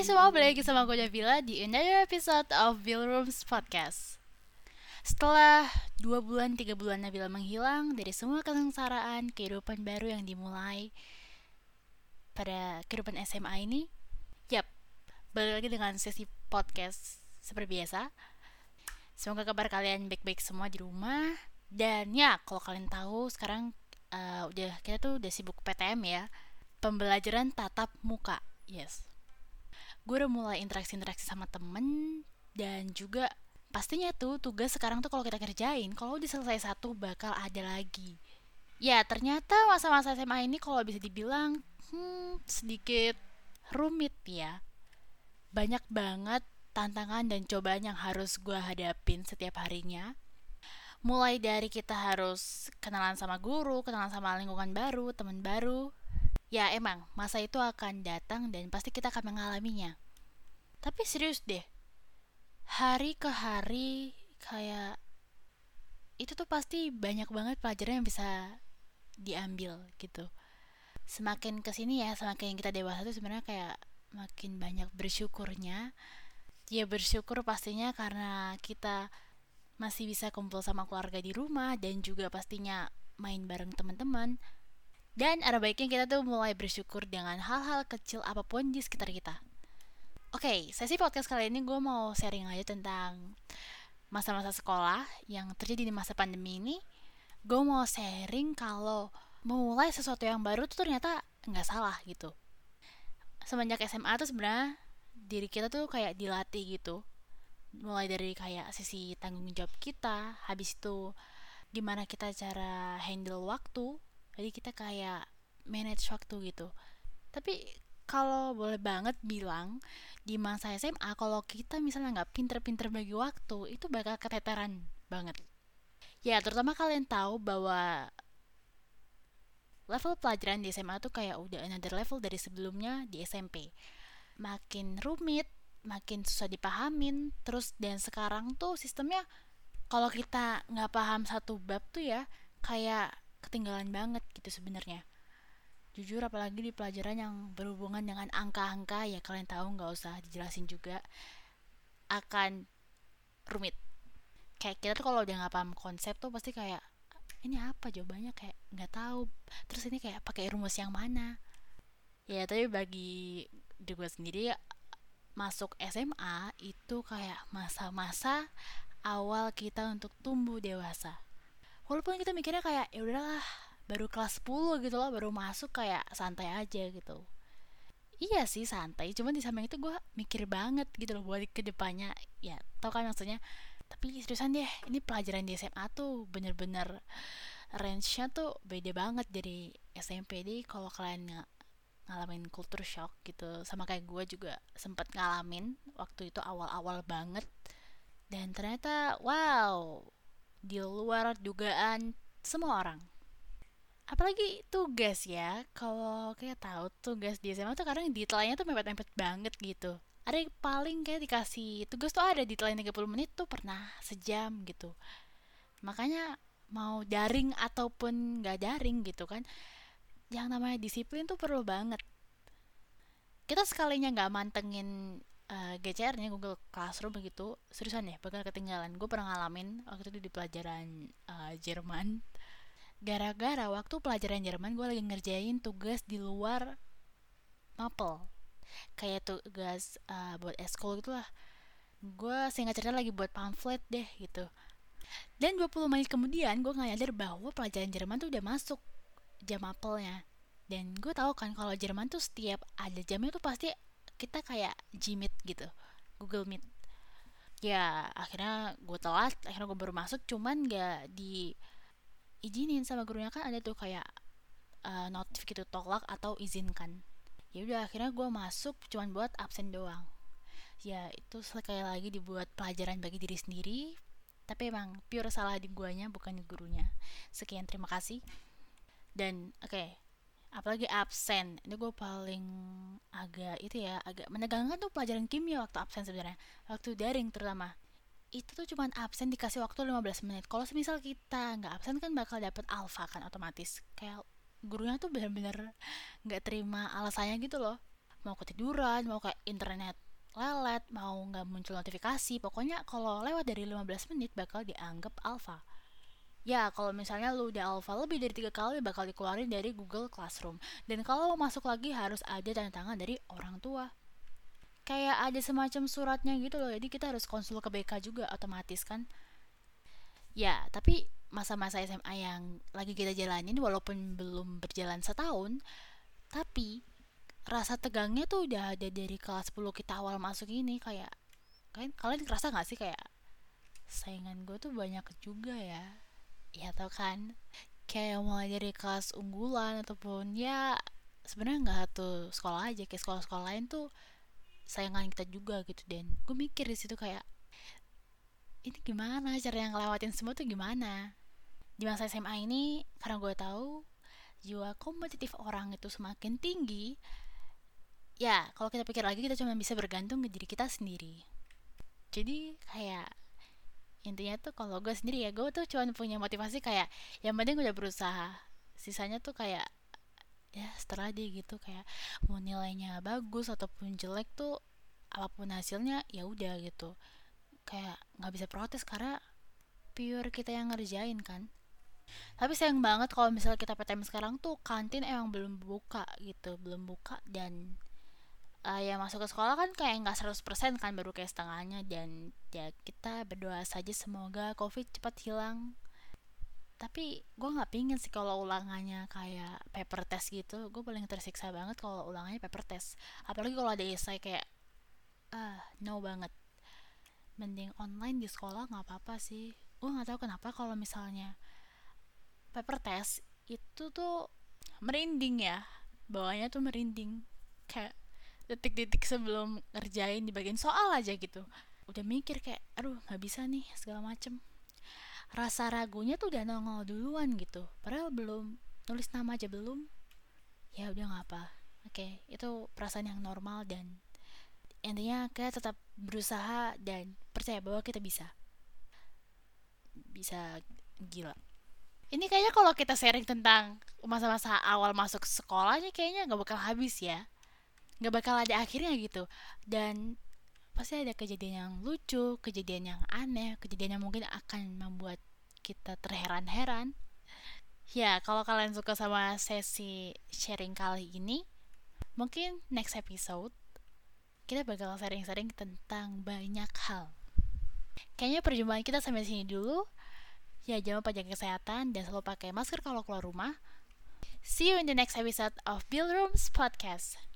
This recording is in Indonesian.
Hai semua, balik lagi sama gue Davila di another episode of Bill Rooms Podcast. Setelah dua bulan, tiga bulan Nabila menghilang dari semua kesengsaraan kehidupan baru yang dimulai pada kehidupan SMA ini Yap, balik lagi dengan sesi podcast seperti biasa. Semoga kabar kalian baik-baik semua di rumah. Dan ya, kalau kalian tahu sekarang uh, udah kita tuh udah sibuk PTM ya. Pembelajaran tatap muka Yes, gue udah mulai interaksi-interaksi sama temen dan juga pastinya tuh tugas sekarang tuh kalau kita kerjain kalau udah selesai satu bakal ada lagi. Ya ternyata masa-masa SMA ini kalau bisa dibilang hmm, sedikit rumit ya. Banyak banget tantangan dan cobaan yang harus gue hadapin setiap harinya. Mulai dari kita harus kenalan sama guru, kenalan sama lingkungan baru, teman baru, Ya emang, masa itu akan datang dan pasti kita akan mengalaminya. Tapi serius deh, hari ke hari kayak itu tuh pasti banyak banget pelajaran yang bisa diambil gitu. Semakin ke sini ya, semakin kita dewasa tuh sebenarnya kayak makin banyak bersyukurnya. Ya bersyukur pastinya karena kita masih bisa kumpul sama keluarga di rumah dan juga pastinya main bareng teman-teman dan ada baiknya kita tuh mulai bersyukur dengan hal-hal kecil apa pun di sekitar kita. Oke, okay, sesi podcast kali ini gue mau sharing aja tentang masa-masa sekolah yang terjadi di masa pandemi ini. Gue mau sharing kalau memulai sesuatu yang baru tuh ternyata nggak salah gitu. Semenjak SMA tuh sebenarnya diri kita tuh kayak dilatih gitu. Mulai dari kayak sisi tanggung jawab kita, habis itu gimana kita cara handle waktu, jadi kita kayak manage waktu gitu. Tapi kalau boleh banget bilang di masa SMA kalau kita misalnya nggak pinter-pinter bagi waktu itu bakal keteteran banget. Ya terutama kalian tahu bahwa level pelajaran di SMA tuh kayak udah another level dari sebelumnya di SMP makin rumit makin susah dipahamin terus dan sekarang tuh sistemnya kalau kita nggak paham satu bab tuh ya kayak ketinggalan banget gitu sebenarnya. Jujur apalagi di pelajaran yang berhubungan dengan angka-angka ya kalian tahu nggak usah dijelasin juga akan rumit. Kayak kita tuh kalau udah nggak paham konsep tuh pasti kayak ini apa jawabannya? Kayak nggak tahu. Terus ini kayak pakai rumus yang mana? Ya tapi bagi diri gue sendiri masuk SMA itu kayak masa-masa awal kita untuk tumbuh dewasa walaupun kita mikirnya kayak ya udahlah baru kelas 10 gitu loh baru masuk kayak santai aja gitu. Iya sih santai. Cuman di samping itu gue mikir banget gitu loh buat ke depannya ya tau kan maksudnya? Tapi seriusan deh ini pelajaran di SMA tuh bener-bener range-nya tuh beda banget dari SMP deh kalau kalian ng ngalamin culture shock gitu sama kayak gue juga sempet ngalamin waktu itu awal-awal banget. Dan ternyata wow di luar dugaan semua orang. Apalagi tugas ya kalau kayak tahu tugas di SMA tuh kadang detailnya tuh mepet-mepet banget gitu. Ada yang paling kayak dikasih tugas tuh ada detailnya 30 menit tuh pernah sejam gitu. Makanya mau daring ataupun nggak daring gitu kan yang namanya disiplin tuh perlu banget. Kita sekalinya nggak mantengin uh, eh, GCR-nya Google Classroom begitu seriusan ya bakal ketinggalan. Gue pernah ngalamin waktu itu di pelajaran uh, Jerman. Gara-gara waktu pelajaran Jerman gue lagi ngerjain tugas di luar mapel. Kayak tugas uh, buat eskol gitu lah. Gue singkat cerita lagi buat pamflet deh gitu. Dan 20 menit kemudian gue nyadar bahwa pelajaran Jerman tuh udah masuk jam mapelnya. Dan gue tahu kan kalau Jerman tuh setiap ada jamnya tuh pasti kita kayak Gmeet gitu Google Meet. Ya akhirnya gue telat akhirnya gue baru masuk cuman gak diizinin sama gurunya. Kan ada tuh kayak uh, notif gitu tolak atau izinkan. Ya udah akhirnya gue masuk cuman buat absen doang. Ya itu sekali lagi dibuat pelajaran bagi diri sendiri tapi emang pure salah di guanya bukan di gurunya. Sekian terima kasih. Dan oke okay, apalagi absen. Ini gue paling agak itu ya agak menegangkan tuh pelajaran kimia waktu absen sebenarnya. Waktu daring terutama. Itu tuh cuman absen dikasih waktu 15 menit. Kalau semisal kita nggak absen kan bakal dapet alfa kan otomatis. Kayak gurunya tuh bener-bener nggak terima alasannya gitu loh. Mau ketiduran mau kayak internet lelet mau nggak muncul notifikasi. Pokoknya kalau lewat dari 15 menit bakal dianggap alpha ya kalau misalnya lu udah alpha lebih dari tiga kali bakal dikeluarin dari Google Classroom. Dan kalau mau masuk lagi harus ada tanda tangan dari orang tua. Kayak ada semacam suratnya gitu loh jadi kita harus konsul ke BK juga otomatis kan? Ya tapi masa-masa SMA yang lagi kita jalanin walaupun belum berjalan setahun tapi rasa tegangnya tuh udah ada dari kelas 10 kita awal masuk ini kayak kalian kalian ngerasa gak sih kayak saingan gue tuh banyak juga ya ya tau kan? Kayak mulai dari kelas unggulan ataupun ya sebenarnya nggak satu sekolah aja kayak sekolah-sekolah lain tuh sayangan kita juga gitu dan. Gue mikir di situ kayak ini gimana? Cara yang ngelewatin semua tuh gimana? Di masa SMA ini karena gue tahu jiwa kompetitif orang itu semakin tinggi ya kalau kita pikir lagi kita cuma bisa bergantung ke diri kita sendiri. Jadi kayak intinya tuh kalau gue sendiri ya gue tuh cuma punya motivasi kayak yang penting udah berusaha. Sisanya tuh kayak ya setelah dia gitu kayak mau nilainya bagus ataupun jelek tuh apa pun hasilnya ya udah gitu. Kayak nggak bisa protes karena pure kita yang ngerjain kan. Tapi sayang banget kalau misalnya kita PTM sekarang tuh kantin emang belum buka gitu belum buka dan uh, ya masuk ke sekolah kan kayak nggak 100% kan baru kayak setengahnya. Dan ya kita berdoa saja semoga covid cepat hilang. Tapi gue nggak pingin sih kalau ulangannya kayak paper test gitu. Gue paling tersiksa banget kalau ulangannya paper test. Apalagi kalau ada esai kayak ah no banget. Mending online di sekolah nggak apa-apa sih. Gue nggak tahu kenapa kalau misalnya paper test itu tuh merinding ya. Bawahnya tuh merinding. Kayak detik-detik sebelum ngerjain di bagian soal aja gitu. Udah mikir kayak aduh nggak bisa nih segala macem. Rasa ragunya tuh udah nongol duluan gitu. Padahal belum nulis nama aja belum. Ya udah nggak apa. Oke itu perasaan yang normal dan intinya kita tetap berusaha dan percaya bahwa kita bisa. Bisa gila. Ini kayaknya kalau kita sharing tentang masa-masa awal masuk sekolahnya kayaknya nggak bakal habis ya nggak bakal ada akhirnya gitu. Dan pasti ada kejadian yang lucu kejadian yang aneh kejadian yang mungkin akan membuat kita terheran-heran. Ya kalau kalian suka sama sesi sharing kali ini mungkin next episode kita bakal sharing-sharing tentang banyak hal. Kayaknya perjumpaan kita sampai sini dulu. Ya jangan lupa jaga kesehatan dan selalu pakai masker kalau keluar rumah. See you in the next episode of Bill Rooms Podcast